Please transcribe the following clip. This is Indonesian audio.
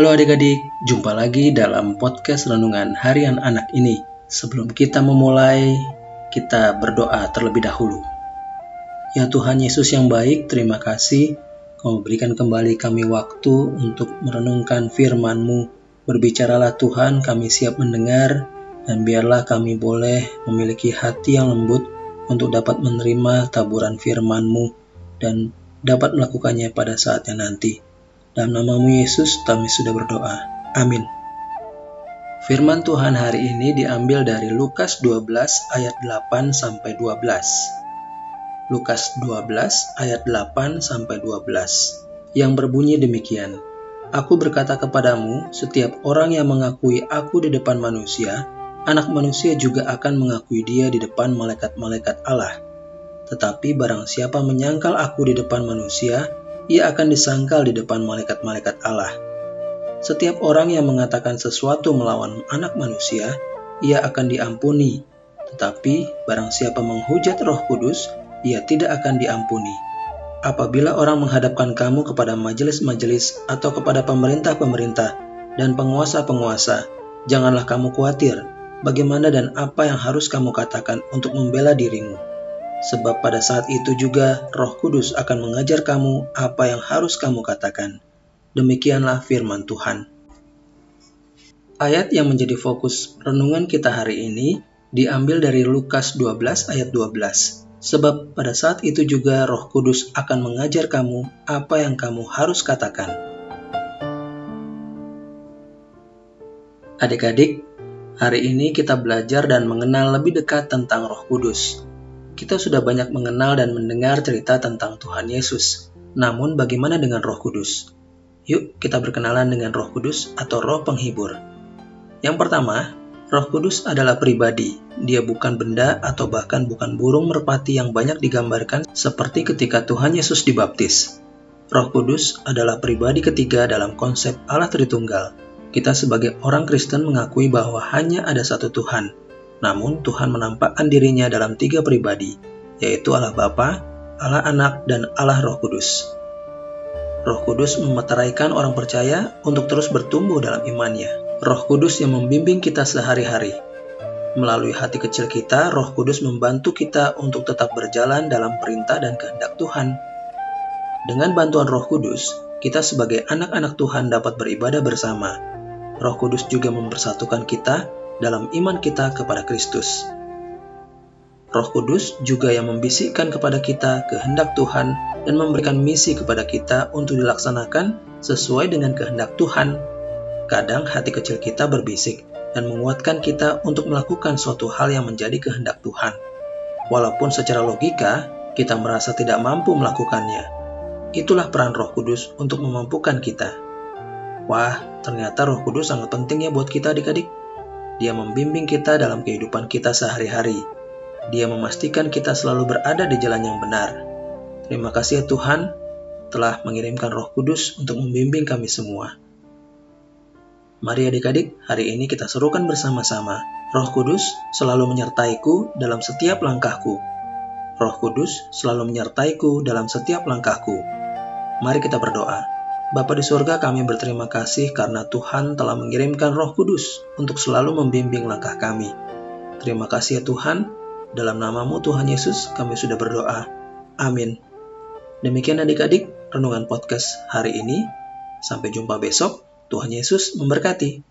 Halo adik-adik, jumpa lagi dalam podcast Renungan Harian Anak ini. Sebelum kita memulai, kita berdoa terlebih dahulu. Ya Tuhan Yesus yang baik, terima kasih Kau berikan kembali kami waktu untuk merenungkan firman-Mu. Berbicaralah Tuhan, kami siap mendengar, dan biarlah kami boleh memiliki hati yang lembut untuk dapat menerima taburan firman-Mu dan dapat melakukannya pada saatnya nanti. Dalam namamu Yesus kami sudah berdoa. Amin. Firman Tuhan hari ini diambil dari Lukas 12 ayat 8 sampai 12. Lukas 12 ayat 8 sampai 12 yang berbunyi demikian. Aku berkata kepadamu, setiap orang yang mengakui aku di depan manusia, anak manusia juga akan mengakui dia di depan malaikat-malaikat Allah. Tetapi barang siapa menyangkal aku di depan manusia, ia akan disangkal di depan malaikat-malaikat Allah. Setiap orang yang mengatakan sesuatu melawan anak manusia, ia akan diampuni. Tetapi barang siapa menghujat roh kudus, ia tidak akan diampuni. Apabila orang menghadapkan kamu kepada majelis-majelis atau kepada pemerintah-pemerintah dan penguasa-penguasa, janganlah kamu khawatir bagaimana dan apa yang harus kamu katakan untuk membela dirimu Sebab pada saat itu juga Roh Kudus akan mengajar kamu apa yang harus kamu katakan. Demikianlah firman Tuhan. Ayat yang menjadi fokus renungan kita hari ini diambil dari Lukas 12 ayat 12. Sebab pada saat itu juga Roh Kudus akan mengajar kamu apa yang kamu harus katakan. Adik-adik, hari ini kita belajar dan mengenal lebih dekat tentang Roh Kudus kita sudah banyak mengenal dan mendengar cerita tentang Tuhan Yesus. Namun bagaimana dengan Roh Kudus? Yuk kita berkenalan dengan Roh Kudus atau Roh Penghibur. Yang pertama, Roh Kudus adalah pribadi. Dia bukan benda atau bahkan bukan burung merpati yang banyak digambarkan seperti ketika Tuhan Yesus dibaptis. Roh Kudus adalah pribadi ketiga dalam konsep Allah Tritunggal. Kita sebagai orang Kristen mengakui bahwa hanya ada satu Tuhan, namun Tuhan menampakkan dirinya dalam tiga pribadi, yaitu Allah Bapa, Allah Anak, dan Allah Roh Kudus. Roh Kudus memeteraikan orang percaya untuk terus bertumbuh dalam imannya. Roh Kudus yang membimbing kita sehari-hari. Melalui hati kecil kita, Roh Kudus membantu kita untuk tetap berjalan dalam perintah dan kehendak Tuhan. Dengan bantuan Roh Kudus, kita sebagai anak-anak Tuhan dapat beribadah bersama. Roh Kudus juga mempersatukan kita dalam iman kita kepada Kristus. Roh Kudus juga yang membisikkan kepada kita kehendak Tuhan dan memberikan misi kepada kita untuk dilaksanakan sesuai dengan kehendak Tuhan. Kadang hati kecil kita berbisik dan menguatkan kita untuk melakukan suatu hal yang menjadi kehendak Tuhan. Walaupun secara logika kita merasa tidak mampu melakukannya. Itulah peran Roh Kudus untuk memampukan kita. Wah, ternyata Roh Kudus sangat penting ya buat kita adik-adik. Dia membimbing kita dalam kehidupan kita sehari-hari. Dia memastikan kita selalu berada di jalan yang benar. Terima kasih ya Tuhan telah mengirimkan Roh Kudus untuk membimbing kami semua. Mari adik-adik, hari ini kita serukan bersama-sama. Roh Kudus selalu menyertaiku dalam setiap langkahku. Roh Kudus selalu menyertaiku dalam setiap langkahku. Mari kita berdoa. Bapa di surga kami berterima kasih karena Tuhan telah mengirimkan roh kudus untuk selalu membimbing langkah kami. Terima kasih ya Tuhan, dalam namamu Tuhan Yesus kami sudah berdoa. Amin. Demikian adik-adik, renungan podcast hari ini. Sampai jumpa besok, Tuhan Yesus memberkati.